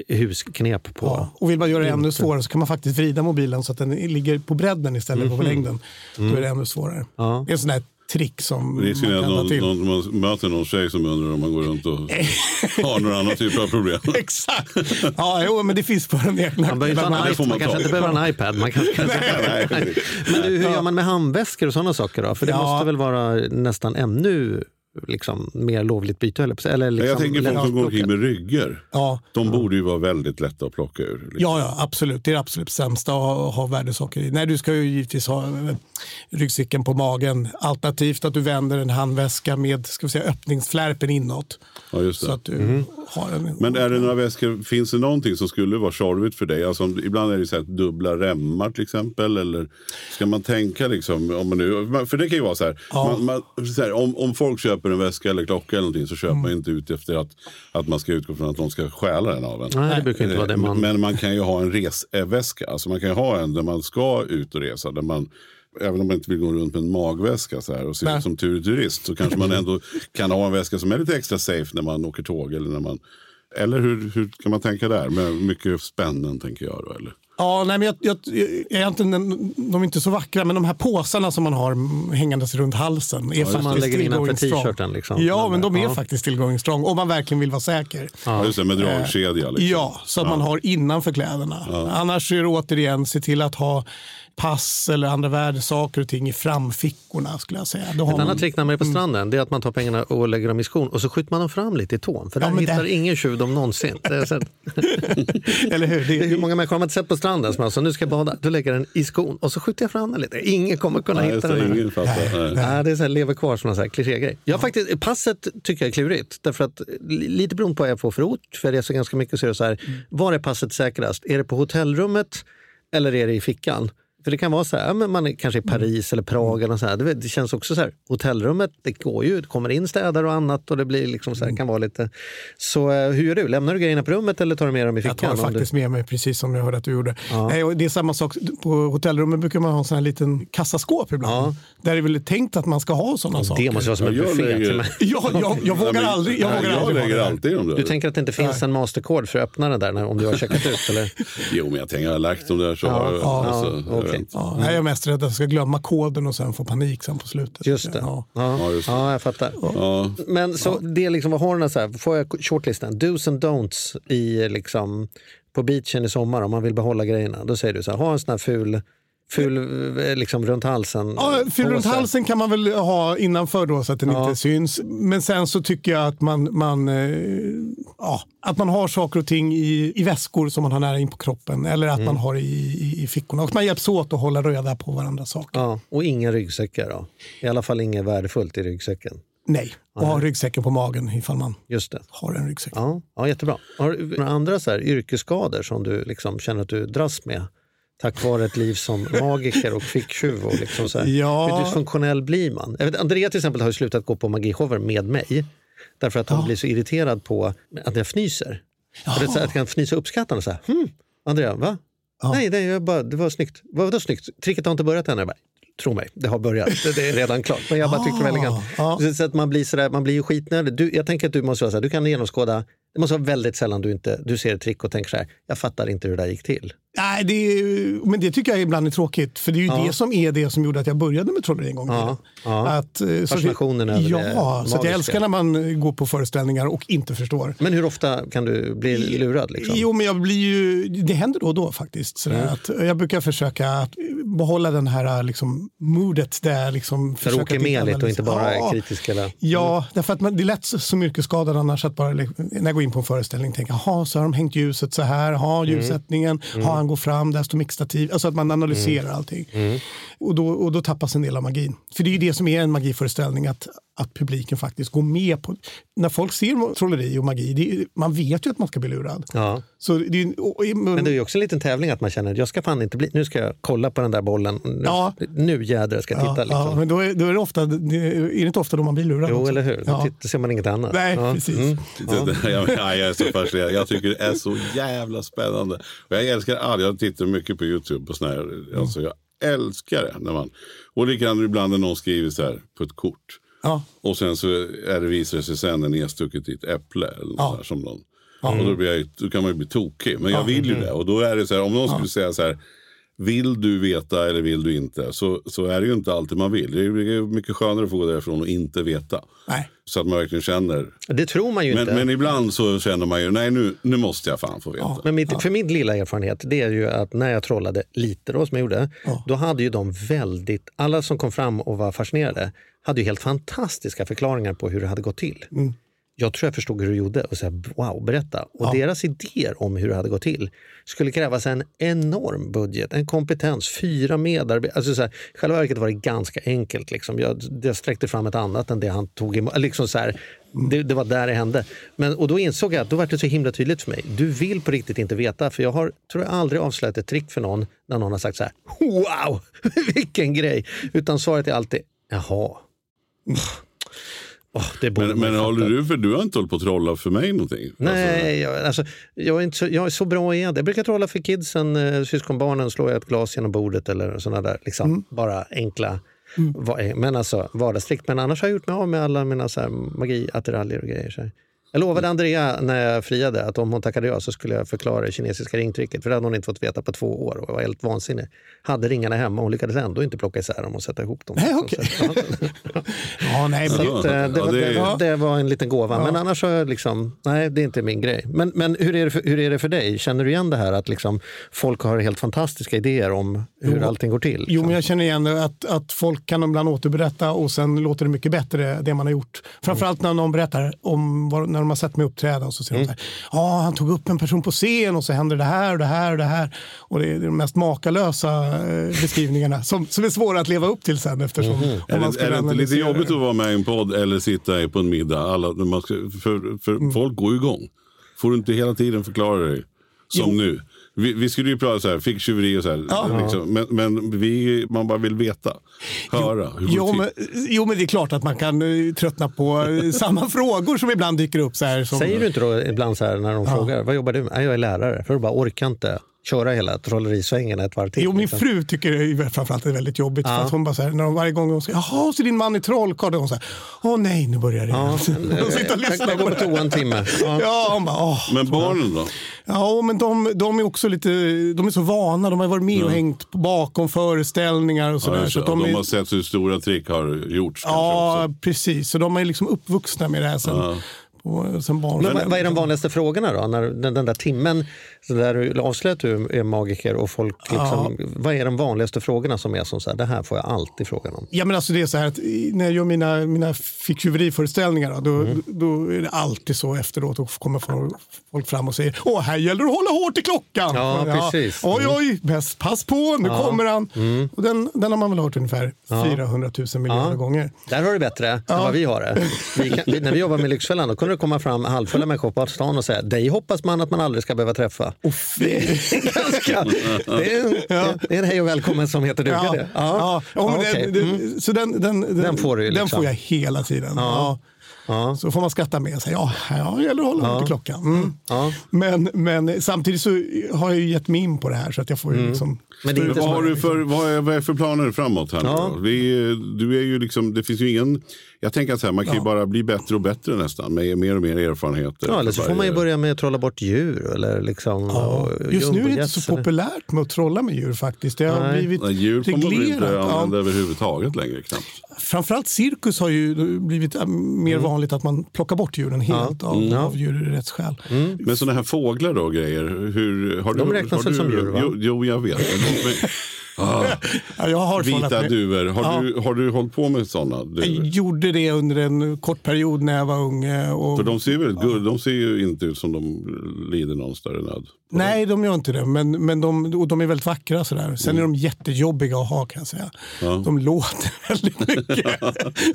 husknep på... Ja. Och vill man göra det ännu svårare så kan man faktiskt vrida mobilen så att den ligger på bredden istället för på längden. Då är det ännu svårare. Ja. Det är en sån trick som Risken är man att kan ta någon, till. någon, man möter någon tjej som undrar om man går runt och har några andra typer av problem. Exakt! Ja, jo, men det finns för en egen Man, behöver man man kanske inte behöver en iPad. Man kanske, men du, hur gör man med handväskor och sådana saker? Då? För det Ja. måste väl vara nästan ännu liksom, mer lovligt byte? Eller, på liksom, jag tänker folk som går omkring med ryggar. Ja. De borde ju vara väldigt lätta att plocka ur. liksom. Ja, ja, absolut. Det är det absolut sämsta att ha, ha värdesaker i. Nej, du ska ju givetvis ha eh, ryggsäcken på magen. Alternativt att du vänder en handväska med ska vi säga, öppningsflärpen inåt. Ja, just det. Så att du har en... Men är det några väskor, finns det någonting som skulle vara tjorvigt för dig? Alltså, ibland är det så här dubbla remmar till exempel. Eller ska man tänka liksom, om man nu, för det kan ju vara så här, man, man, så här om, om folk köper en väska eller klocka eller någonting så köper man inte ut efter att, att man ska utgå från att de ska stjäla den av en. Nej, det brukar inte vara det man... Men man kan ju ha en resväska. Alltså man kan ju ha en där man ska ut och resa. Där man, även om man inte vill gå runt med en magväska så här och se ut som tur turist så kanske man ändå kan ha en väska som är lite extra safe när man åker tåg. Eller, när man, eller hur, hur kan man tänka där? Med mycket spännen tänker jag då. Eller? Ja, nej, men jag, jag, egentligen, de är inte så vackra, men de här påsarna som man har hängandes runt halsen är man faktiskt lägger innanför t-shirten, liksom. Ja, Men, de är ja. faktiskt still going strong om man verkligen vill vara säker. Ja. Just det, med dragkedja. Liksom. Ja, så att man har innanför kläderna. Annars är det återigen se till att ha pass eller andra värdesaker och ting i framfickorna skulle jag säga. Då har Ett man, annat trick när man är på stranden det är att man tar pengarna och lägger dem i skon och så skjuter man dem fram lite i tån. För Ja, där hittar det- ingen tjuv dem någonsin. Eller hur? det hur många människor har man inte sett på stranden som alltså, nu ska jag bada, då lägger den i skon och så skjuter jag fram den lite. Ingen kommer kunna Nej, hitta den. här. ingen fattar. Nej. Nej, det är så här, lever kvar som en så här klichégrej. Jag faktiskt, passet tycker jag är klurigt. Därför att, li- lite beroende på vad jag får för ort, för jag reser ganska mycket, så är det så här, var är passet säkrast? Är det på hotellrummet eller är det i fickan? För det kan vara så här, ja, men man är kanske i Paris eller Prag eller så här. Det, det känns också så här, hotellrummet, det går ju, det kommer in städare och annat och det blir liksom så här, kan vara lite... Så eh, hur gör du? Lämnar du grejerna på rummet eller tar du med dem i fickan? jag tar Om du- faktiskt med mig precis som jag hörde att du gjorde. Nej, och det är samma sak, på hotellrummet brukar man ha en sån här liten kassaskåp ibland. Där är det väl tänkt att man ska ha sådana saker. Det måste vara som en Ja, jag buffé. lägger-. Ja, jag, jag vågar Nej, aldrig, jag nej, vågar jag aldrig lägger alltid dem där. Du tänker att det inte finns en masterkod för att öppna den där när, om du har checkat ut? Eller? Jo, men jag tänker, jag har lagt dem där så har jag... ja, alltså, ja, inte. Ja, jag är mest rädd att jag ska glömma koden och sen få panik sen på slutet. Just det. Ja. Ja, Ja, just det. ja jag fattar. Ja. Men så det är liksom, vad har den så här, får jag shortlistan? Do's and don'ts i liksom, på beachen i sommar om man vill behålla grejerna. Då säger du så här, ha en sån här ful, ful eh, liksom runt halsen. Ja, fyll runt halsen kan man väl ha innanför då så att den Ja. inte syns. Men sen så tycker jag att man, man, eh, ja, att man har saker och ting i, i väskor som man har nära in på kroppen eller Mm. att man har i, i, i fickorna. Och man hjälps åt att hålla reda på varandras saker. Ja, och inga ryggsäckar då. I alla fall inget värdefullt i ryggsäcken. Nej, och ha ryggsäcken på magen ifall man Just det. har en ryggsäck. Ja, ja jättebra. Har du några andra så här, yrkesskador som du liksom känner att du dras med? Tack vare ett liv som magiker och ficktjuv. Och liksom så här. Ja. Hur dysfunktionell blir man? Vet, Andrea till exempel har slutat gå på magishower med mig. Därför att hon blir så irriterad på att jag fnyser. Här, att jag kan fnysa uppskattande. Så här, hm, Andrea, va? Nej, nej jag bara, det var snyggt. Vadå snyggt? Tricket har inte börjat än. Jag bara, Tro mig, det har börjat. Det, är redan klart. Men jag bara tyckte det var elegant. ja. Så- Så att man blir, sådär, man blir ju skitnödig. Du, jag tänker att du måste vara så här, du kan genomskåda Det måste vara väldigt sällan du, inte, du ser ett trick och tänker så här, jag fattar inte hur det där gick till. Nej, det är, men det tycker jag ibland är tråkigt. För det är ju Ja. det som är det som gjorde att jag började med trolleri en gång Ja, ja. Att, eh, så Fascinationen över ja, det så att jag älskar när man går på föreställningar och inte förstår. Men hur ofta kan du bli lurad? Liksom? Jo, men jag blir ju, det händer då och då faktiskt. Sådär, Mm. att jag brukar försöka att behålla den här liksom, moodet där jag liksom Där du åker med lite och inte bara Ja, är kritisk? Eller? Ja, därför att man, det är lätt som yrkesskadad annars att bara när jag går in på en föreställning tänka, jaha, så har de hängt ljuset så här, ha Mm. ljussättningen, ha han går fram, där står mixtativ, alltså att man analyserar Mm. allting. Och, då, och då tappas en del av magin. För det är ju det som är en magiföreställning, att, att publiken faktiskt går med på, när folk ser trolleri och magi, det är, man vet ju att man ska bli lurad. Ja. Så det är, och, Men det är ju också en liten tävling att man känner jag ska fan inte bli, nu ska jag kolla på den där bollen. Nu, Ja. nu jädrar ska jag titta. ja, liksom. ja, men då är, då är, det ofta, är det inte ofta då man blir lurad. Jo, också? eller hur? Då Ja. titt- ser man inget annat. Nej, ja. precis. Mm. Det, jag, ja, jag är så fascinerad. Jag tycker det är så jävla spännande. Och jag älskar all, jag tittar mycket på YouTube på såna här, alltså jag älskar det. När man, och likadant ibland när någon skriver så här på ett kort. Ja. Och sen så är det visar det sig sen är nedstucket i ett äpple. Eller Ja. där, som någon. Och då, blir jag, då kan man ju bli tokig. Men jag vill ju det. Och då är det så här, om någon skulle säga så här. Vill du veta eller vill du inte? Så, så är det ju inte alltid man vill. Det är mycket skönare att få gå därifrån och inte veta. Nej. Så att man verkligen känner. Det tror man ju Men, inte. men ibland så känner man ju, nej nu, nu måste jag fan få veta. Men mitt, för min lilla erfarenhet det är ju att när jag trollade lite då, som jag gjorde, då hade ju de väldigt, alla som kom fram och var fascinerade hade ju helt fantastiska förklaringar på hur det hade gått till. Jag tror jag förstod hur du gjorde och så här, wow, berätta. Och deras idéer om hur det hade gått till skulle krävas en enorm budget, en kompetens, fyra medarbetare. Alltså så här, I själva verket var det ganska enkelt. Liksom. Jag, jag sträckte fram ett annat än det han tog emot. Liksom så här, det, det var där det hände. Men, och då insåg jag att då var det så himla tydligt för mig. Du vill på riktigt inte veta. För jag har, tror jag aldrig avslöjat ett trick för någon när någon har sagt så här, wow, vilken grej. Utan svaret är alltid, jaha. Oh, Men, men håller du för du har inte hållit på att trolla för mig någonting? Alltså, Nej, jag, alltså, jag, är inte så, jag är så bra i det. Jag brukar trolla för kidsen, eh, syskonbarnen, slår jag ett glas genom bordet eller sådana där liksom, bara enkla va- men alltså, vardagstrick. Men annars har jag gjort mig av med alla mina så här, magiattiraljer och grejer. Så här. Jag lovade Andrea när jag friade att om hon tackade ja så skulle jag förklara det kinesiska ringtricket. För det hade hon inte fått veta på två år och var helt vansinnig. Hade ringarna hemma och hon lyckades ändå inte plocka isär dem och sätta ihop dem. Nej. Så, ja. Ja, nej, men Så att, eh, det, Ja, var, det det, var en liten gåva. Men annars har jag liksom, nej det är inte min grej. Men, men hur, är det för, hur är det för dig? Känner du igen det här att liksom, folk har helt fantastiska idéer om hur Jo. allting går till? Jo, men jag känner igen det, att, att folk kan ibland återberätta och sen låter det mycket bättre det man har gjort. Framförallt när någon berättar om vad, när de har sett mig uppträda och så säger de så här, ja han tog upp en person på scen och så händer det här och det här och det här. Och det är de mest makalösa eh, beskrivningarna som, som är svåra att leva upp till sen eftersom om Är man det, ska är det inte lite jobbigt att vara med i en podd eller sitta i- på en middag? Alla, man ska, för för Mm. folk går ju igång. Får du inte hela tiden förklara dig? Som nu. Vi, vi skulle ju prata så här, fick tjuveri och så här. Liksom. Men, men vi, man bara vill veta. Höra. Jo det men, jo, men det är klart att man kan eh, tröttna på eh, samma frågor som ibland dyker upp. Så här, som, Säger du inte då ibland så här när de frågar, vad jobbar du med? Jag är lärare. För du bara orkar inte köra hela trollerisvängen ett varv till. Jo, min liksom. fru tycker det är framförallt det är väldigt jobbigt. För att hon bara så här, när de varje gång hon säger jaha, så din man är trollkarl. Då hon säger åh nej, nu börjar det Ja, igen. Hon sitter och jag, lyssnar jag på går på det. toa en timme. Ja. Ja, hon bara, åh. Men barnen då? Ja, men de, de är också lite, de är så vana. De har varit med och hängt bakom föreställningar och Ja, sådär. jag så att de de är, har sett hur stora trick har gjorts. ja, precis. Så de är liksom uppvuxna med det här sen, på, sen barn. Men vad, vad är de vanligaste frågorna då? När, den, den där timmen så där avslöjar du är magiker och folk liksom, vad är de vanligaste frågorna som är som så här, det här får jag alltid frågan om? Ja, men alltså det är så här att när jag gör mina, mina ficktjuveriföreställningar då, Mm. då är det alltid så efteråt och kommer folk- fram och säger Åh, här gäller det att hålla hårt i klockan. Ja, precis. Oj, Mm. oj, bäst, pass på, nu kommer han. Och den, den har man väl hört ungefär 400 000 miljoner Ja. gånger. Där har du bättre än vad vi har det. Vi kan, vi, när vi jobbar med Lyxfällan då kunde det komma fram halvfulla människor på stan och säga dig hoppas man att man aldrig ska behöva träffa. Det är, ganska, det är, en, det är en hej och välkommen som heter duga det. ja. ja, okej. den, Mm. den, så den, den, den, Den får du ju den liksom. får jag hela tiden. Ja. Ja. Så får man skratta med sig. Ja, ja det gäller att hålla ja. till klockan. Mm. Ja. Men, men samtidigt så har jag ju gett mig in på det här så att jag får ju liksom... Mm. Men det är Men inte vad, har du för, vad, är, vad är för planer framåt? Här nu Ja. Vi, du är ju liksom, det finns ju ingen... Jag tänker att här, man kan ju Ja. bara bli bättre och bättre nästan med mer och mer erfarenheter. Ja, eller så får man ju börja med att trolla bort djur. Eller liksom, Ja, och just nu är det inte så eller- populärt med att trolla med djur faktiskt. Det har Nej. blivit Nej, Djur får man väl reglerat. inte Ja. använda överhuvudtaget längre knappt. Framförallt cirkus har ju blivit äh, mer vanligt att man plockar bort djuren helt av, Mm. Ja. av djurrättsskäl. Men sådana här fåglar då och grejer. Hur, har De du, räknas har väl du, som djur, va? Jo, jo jag vet. Men de- ah, Ja, jag har vita duvor. Har, Ja. du, har du hållit på med sådana? Jag duvor? gjorde det under en kort period när jag var ung. Och... För de ser, väldigt gull, de ser ju inte ut som de lider någon större nöd. Nej, de gör inte det. Men, men de, och de är väldigt vackra. Sådär. Sen är de jättejobbiga att ha kan jag säga. Ja. De låter väldigt mycket.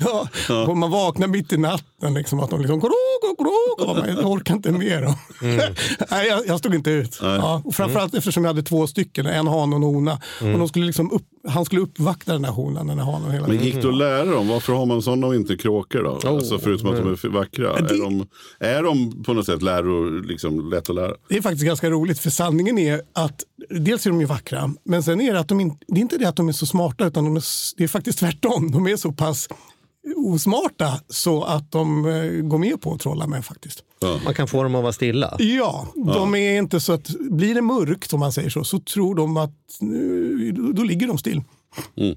ja. Och man vaknar mitt i natten. Liksom, att de liksom... Krok, krok, krok. Jag orkar inte mer. Nej, jag, jag stod inte ut. Ja. Och framförallt eftersom jag hade två stycken. En han och en hona. Och de skulle liksom upp, han skulle uppvakta den där honan. Den där hanen hela Men gick det att lära dem? Varför har man sådana och inte kråkor då? Oh, alltså förutom att de är vackra. det- Är, de, är de på något sätt läror, liksom, lätt att lära? Det är faktiskt ganska roligt för sanningen är att dels är de ju vackra men sen är det att de inte, det är inte det att de är så smarta utan de är, det är faktiskt tvärtom. De är så pass osmarta så att de eh, går med på att trolla med faktiskt. Man kan få dem att vara stilla. Ja, de är inte så att blir det mörkt om man säger så så tror de att nu, då, då ligger de still. Mm.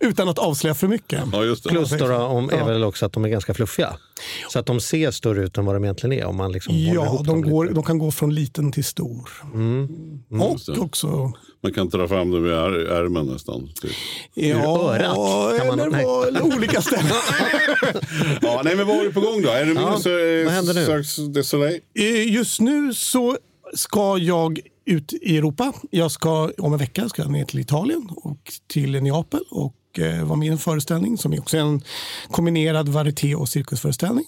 Utan att avslöja för mycket. Ja, just det. Plus då, om, är väl också att de är ganska fluffiga. Så att de ser större ut än vad de egentligen är. Om man liksom håller Ja, de, går, de kan gå från liten till stor. Och Just det. också Man kan dra fram dem i är, ärmen nästan. Typ. Ja, örat kan man- eller på olika ställen. Ja, nej, men vad har du på gång då? Är du med Ja, eh, vad händer nu? Eh, Just nu så ska jag ut i Europa. Jag ska om en vecka ska jag ner till Italien och till Neapel och eh, vara med i en föreställning som är också en kombinerad varieté och cirkusföreställning.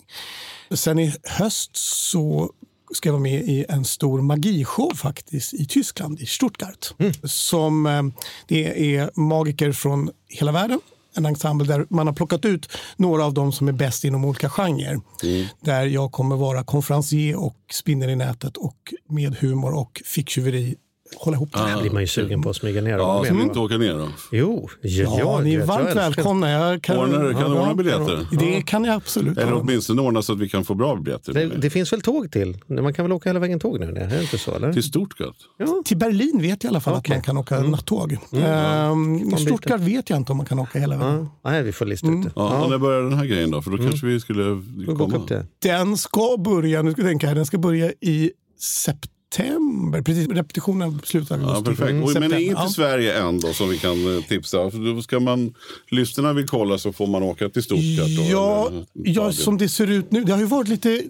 Sen i höst så ska jag vara med i en stor magishow faktiskt i Tyskland, i Stuttgart. Som, eh, det är magiker från hela världen. En ensemble där man har plockat ut några av dem som är bäst inom olika genrer. Där jag kommer vara konferencier och spinner i nätet och med humor och ficktjuveri hålla ihop det. Där blir man ju sugen på att smyga ner Ja, ska inte åka ner då? Jo, ja, Ja, ja, ni är jag varmt älskar- välkomna. Jag kan, Ordnar- kan du ja, ordna biljetter? Det kan jag absolut. Eller Ja. åtminstone ordna så att vi kan få bra biljetter. Det, det finns väl tåg till? Man kan väl åka hela vägen tåg nu? Är det inte så? Eller? Till Stuttgart? Till Berlin vet jag i alla fall Okej. att man kan åka nattåg. Ehm, I Stuttgart vet jag inte om man kan åka hela vägen. Ja, nej, vi får lista ut det. Ja, När börjar den här grejen då? För då kanske vi skulle komma. det. Den ska börja, nu ska jag tänka här, den ska börja i september. Precis, repetitionen slutar i Ja, perfekt. Mm, men september. är inte Ja. Sverige än då som vi kan eh, tipsa? För då ska man, lyssnarna vill kolla så får man åka till Stuttgart. Då, Ja, eller- ja, som det ser ut nu. Det har ju varit lite... eh,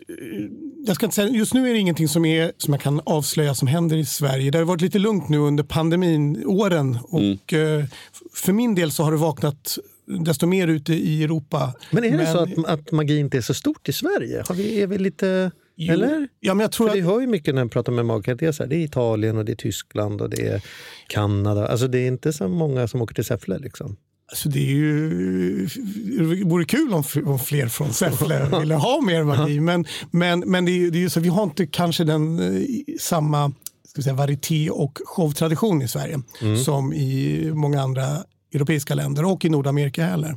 Jag ska inte säga, just nu är det ingenting som, är, som jag kan avslöja som händer i Sverige. Det har varit lite lugnt nu under pandemin-åren. Och, eh, för min del så har det vaknat desto mer ute i Europa. Men är det så att, att magi inte är så stort i Sverige? Har vi, är vi lite... Jo, Eller? Ja, men jag tror För att, vi hör ju mycket när man pratar med att det är, Italien och det är Tyskland och det är Kanada. Alltså det är inte så många som åker till Säffle. Liksom. alltså, det är ju, det vore kul om, fler från Säffle ville ha mer magi. Men, men, men det är, det är så, vi har inte kanske den eh, samma ska vi säga, varieté och showtradition i Sverige som i många andra europeiska länder och i Nordamerika heller.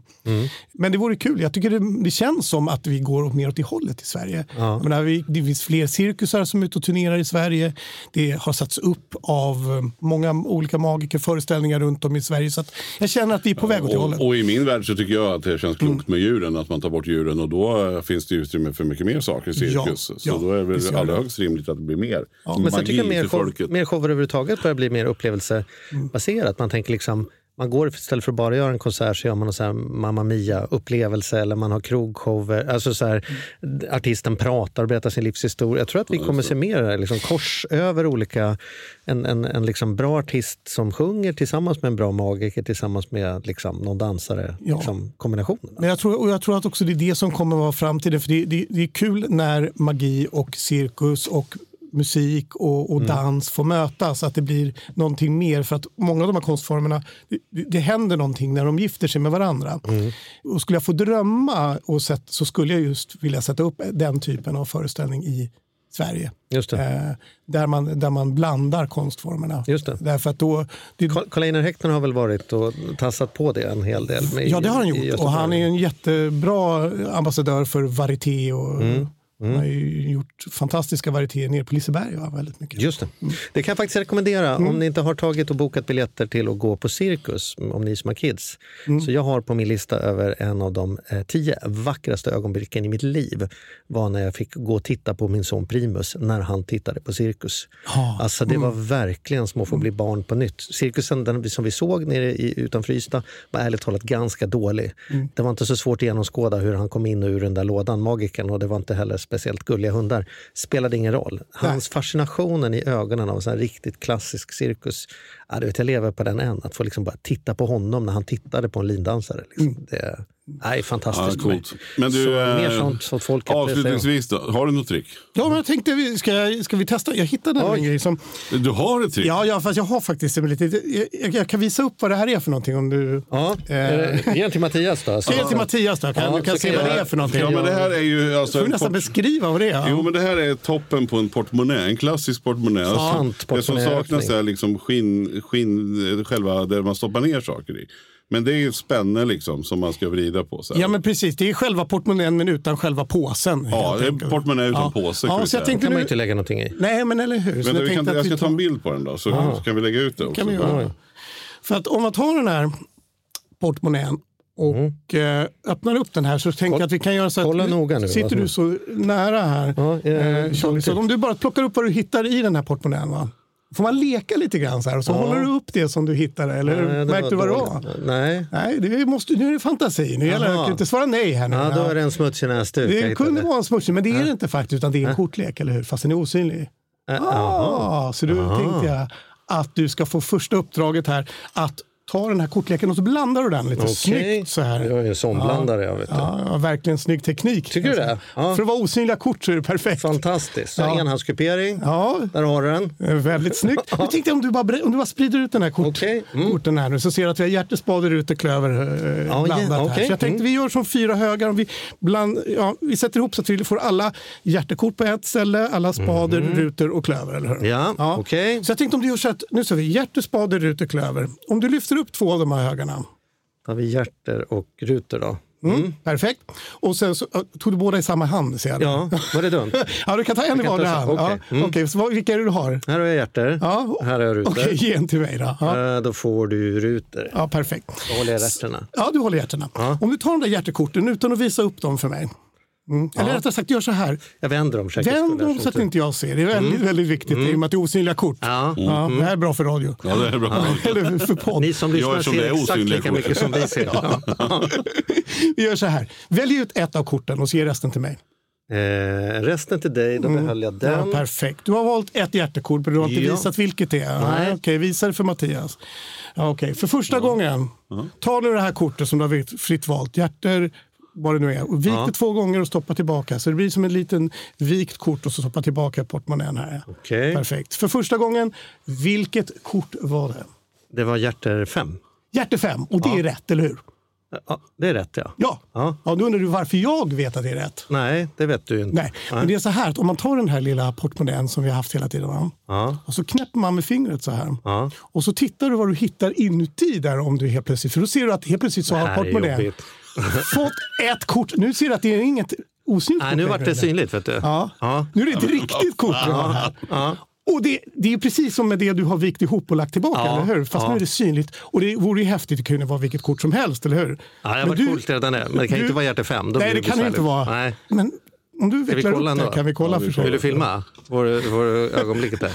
Men det vore kul. Jag tycker det, det känns som att vi går mer åt det hållet i Sverige. Jag menar, vi, det finns fler cirkusar som är ute och turnerar i Sverige. Det har satts upp av eh, många olika magiker, föreställningar runt om i Sverige. Så att jag känner att vi är på väg åt det hållet. Och, och i min värld så tycker jag att det känns klokt med djuren, att man tar bort djuren och då eh, finns det utrymme för mycket mer saker i cirkus. Ja, så ja, då är det väl allra högst rimligt att det blir mer Men sen tycker jag mer, show, mer shower överhuvudtaget börjar bli mer upplevelsebaserat. Man tänker liksom, man går istället för att bara göra en konsert så gör man en Mamma Mia-upplevelse eller man har krogshower. Alltså så här, artisten pratar och berättar sin livshistoria. Jag tror att vi kommer se mer liksom, kors över olika... En, en, en liksom bra artist som sjunger tillsammans med en bra magiker tillsammans med liksom, någon dansare. Ja. Liksom, kombinationen. Men jag tror, och jag tror att också det är det som kommer att vara framtiden. För det, det, det är kul när magi och cirkus och musik och, och dans får mötas. Att det blir någonting mer. För att många av de här konstformerna, det, det händer någonting när de gifter sig med varandra. Och skulle jag få drömma och sätt, så skulle jag just vilja sätta upp den typen av föreställning i Sverige. Eh, där, man, där man blandar konstformerna. Just det. Därför att då, det, Karl-Einar Häckner har väl varit och tassat på det en hel del? med- Ja, det har han gjort. Och han är en jättebra ambassadör för varieté. Och, Han har ju gjort fantastiska varietéer nere på Liseberg. Ja, väldigt mycket. Just det. Det kan jag faktiskt rekommendera om ni inte har tagit och bokat biljetter till att gå på cirkus, om ni som har kids. Så jag har på min lista över en av de eh, tio vackraste ögonblicken i mitt liv var när jag fick gå och titta på min son Primus när han tittade på cirkus. Ja. Alltså det var verkligen som att få bli barn på nytt. Cirkusen den som vi såg nere i, utanför Ystad var ärligt talat ganska dålig. Det var inte så svårt att genomskåda hur han kom in och ur den där lådan, magiken, och det var inte heller speciellt gulliga hundar. Spelade ingen roll. Hans fascinationen i ögonen av en sån här riktigt klassisk cirkus, ja, du vet, jag lever på den än. Att få liksom bara titta på honom när han tittade på en lindansare. Liksom. Det är fantastiskt. Ja. Men du, så eh, mer sånt säger jag. Avslutningsvis då, har du något trick? Ja, men jag tänkte, vi- ska, jag- ska vi testa? Jag hittade en grej som... Du har ett trick? Ja, ja, fast jag har faktiskt en lite... Jag, jag, jag kan visa upp vad det här är för någonting om du... Ja, Eh, ge den till Mattias då. Ge till Mattias då? Kan, Ja, du kan så se vad det är för någonting. Ja, men det här är ju alltså... Du får nästan port- beskriva vad det är. Jo, men det här är toppen på en portmonnä. En klassisk portmonnä. Sant det som saknas är liksom skinn, skinn, själva där man stoppar ner saker i. Men det är ju spänne liksom som man ska vrida på. Så. Ja, men precis. Det är själva portmonnän men utan själva påsen. Ja, det är portmonnä utan påse, kan Ja, så jag tänkte kan man ju nu... inte lägga någonting i. Nej, men eller hur. Så Men jag, kan, att jag vi ska ta en bild på den då, så kan vi lägga ut det också. kan vi göra. För att om man tar den här portmonnän och eh, öppnar upp den här så tänker jag att vi kan göra så att... Mm. noga nu, Sitter du så nära här, Ja, eh, eh, Charlie, så om du bara plockar upp vad du hittar i den här portmonnän. Va? Får man leka lite grann så här och så håller du upp det som du hittar eller Nej, märkte du vad det var? Nej. Nej, det måste, nu är det fantasi. Nu gäller det inte svara nej här nu. Ja, då Ja. är det en smutsig näsduk. Det kunde hittade. vara en smutsig, men det är det inte faktiskt, utan det är en kortlek, eller hur? Fast den är osynlig. Ah, så då tänkte jag att du ska få första uppdraget här att ta den här kortleken och så blandar du den lite Okej. snyggt så här. Jag är en sån blandare, jag vet. Ja, ja, verkligen snygg teknik. Tycker du det? Ja. För att vara osynliga kort så är det perfekt. Fantastiskt. Så Ja. enhandskupering. Ja, Där har du den. väldigt snyggt. Jag tänkte om du bara, om du bara sprider ut den här kort, Okej, mm. korten här nu så ser du att vi har hjärtespade, ruter, klöver eh, Ja, blandat ja, här. okej. Så jag tänkte Mm. vi gör som fyra högar. Och vi, bland, ja, vi sätter ihop så att vi får alla hjärtekort på ett ställe, alla spader, ruter och klöver. Eller hur? Mm. Ja, okej. Så jag tänkte om du gör så att, nu ser vi hjärte, spade, ruter, klöver. Om du lyfter upp två av de här högarna. Då har vi hjärter och rutor då. Mm, Perfekt. Och sen så, äh, tog du båda i samma hand ser jag. Ja, var det dumt? ja, du kan ta en i vardera hand. okej. Ja. Mm. Okej, så vilka är det du har? Här har jag hjärter. Ja. Här har jag rutor. Okej, ge en till mig då. Ja, Eh, Då får du rutor. ja perfekt. Då håller jag hjärterna. Ja, du håller hjärterna. Om du tar de där hjärtekorten utan att visa upp dem för mig. Mm. Eller rättare sagt, gör så här. Jag vänder dem för Vänd dem så att inte jag ser. Det är väldigt, väldigt viktigt i och med att det är osynliga kort. Ja. Ja, Det här är bra för radio. Ja, det är bra. Eller för podd. Ni som lyssnar det ser exakt lika kort. mycket som vi ser. Ja. Vi gör så här. Välj ut ett av korten och ge resten till mig. Eh, resten till dig, då behöll jag Ja, den. perfekt. Du har valt ett hjärtekort men du har inte Ja. visat vilket det är. Nej. Nej. Okej, visa det för Mattias. Ja, okej. För första gången, ta nu det här kortet som du har fritt valt. Hjärter, vad det nu är. Och vik Ja. det två gånger och stoppa tillbaka. Så det blir som en liten vikt kort och så stoppa tillbaka portmonnän här. Okej. Perfekt. För första gången, vilket kort var det? Det var hjärter fem. Hjärte 5 och det är rätt, eller hur? Ja, det är rätt ja. Ja. Ja. ja. Då undrar du varför jag vet att det är rätt. Nej, det vet du inte. Nej, men det är så här att om man tar den här lilla portmonnän som vi har haft hela tiden. Ja. Och så knäpper man med fingret så här. Ja. Och så tittar du vad du hittar inuti där om du helt plötsligt, för då ser du att helt plötsligt så har portmonnän. Fått ett kort. Nu ser du att det är inget osynligt Nej, kort nu vart det synligt vet du. Ja. Ja. Nu är det ett riktigt kort du har här. Ja. Och det, det är precis som med det du har vikt ihop och lagt tillbaka, Ja. eller hur? Fast Ja. nu är det synligt. Och det vore ju häftigt att kunna vara vilket kort som helst, eller hur? Ja, det Men var du- coolt redan det. Men det kan ju du- inte vara hjärter fem. Då Nej, blir det kan det inte vara. Nej. Men om du vi vecklar kolla upp det kan vi kolla förstås. Vill du filma vår, vår ögonblicket där?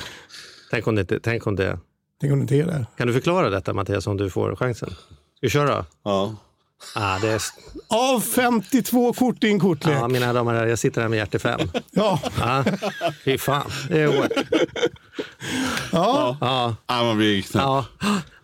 Tänk om, det inte, tänk om det... Tänk om det inte är det. Kan du förklara detta Mattias om du får chansen? Ska vi köra? Ja. Ah, det är... Av 52 kort i en kortlek. Ja, mina damer och herrar, jag sitter här med hjärter fem. Ja. Ja, fy fan. Det är hårt. Ja. Ja, Ah, man blir knäpp. ja.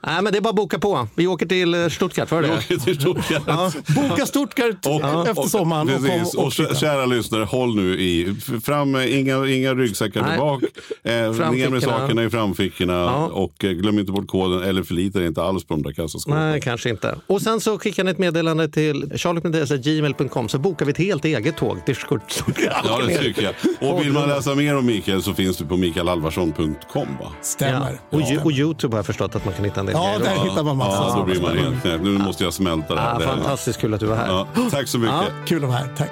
Nej, men det är bara att boka på. Vi åker till eh, Stuttgart, för det? Åker till Stuttgart. Ja. Boka Stuttgart efter sommaren och, precis. kom, och, och, kä- kära lyssnare, håll nu i. Fram inga, inga ryggsäckar Nej. bak. Eh, ner med sakerna i framfickorna. Ja. Och eh, glöm inte bort koden eller förlita er inte alls på de där kassaskåpen. Nej, kanske inte. Och sen så skickar ni ett meddelande till charlie.gmail.com så bokar vi ett helt eget tåg till Stuttgart. Ja, det tycker jag. Och vill man läsa mer om Mikael så finns du på mikaelalvarsson.com. Va? stämmer. Ja. Och, och Youtube har jag förstått att man kan hitta en del Ja, där hittar man massa Ja, då blir man helt knäpp. Nu måste jag smälta det här. Ah, fantastiskt kul att du var här. Ja, tack så mycket. Ja. Kul att vara här, tack.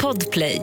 Podplay.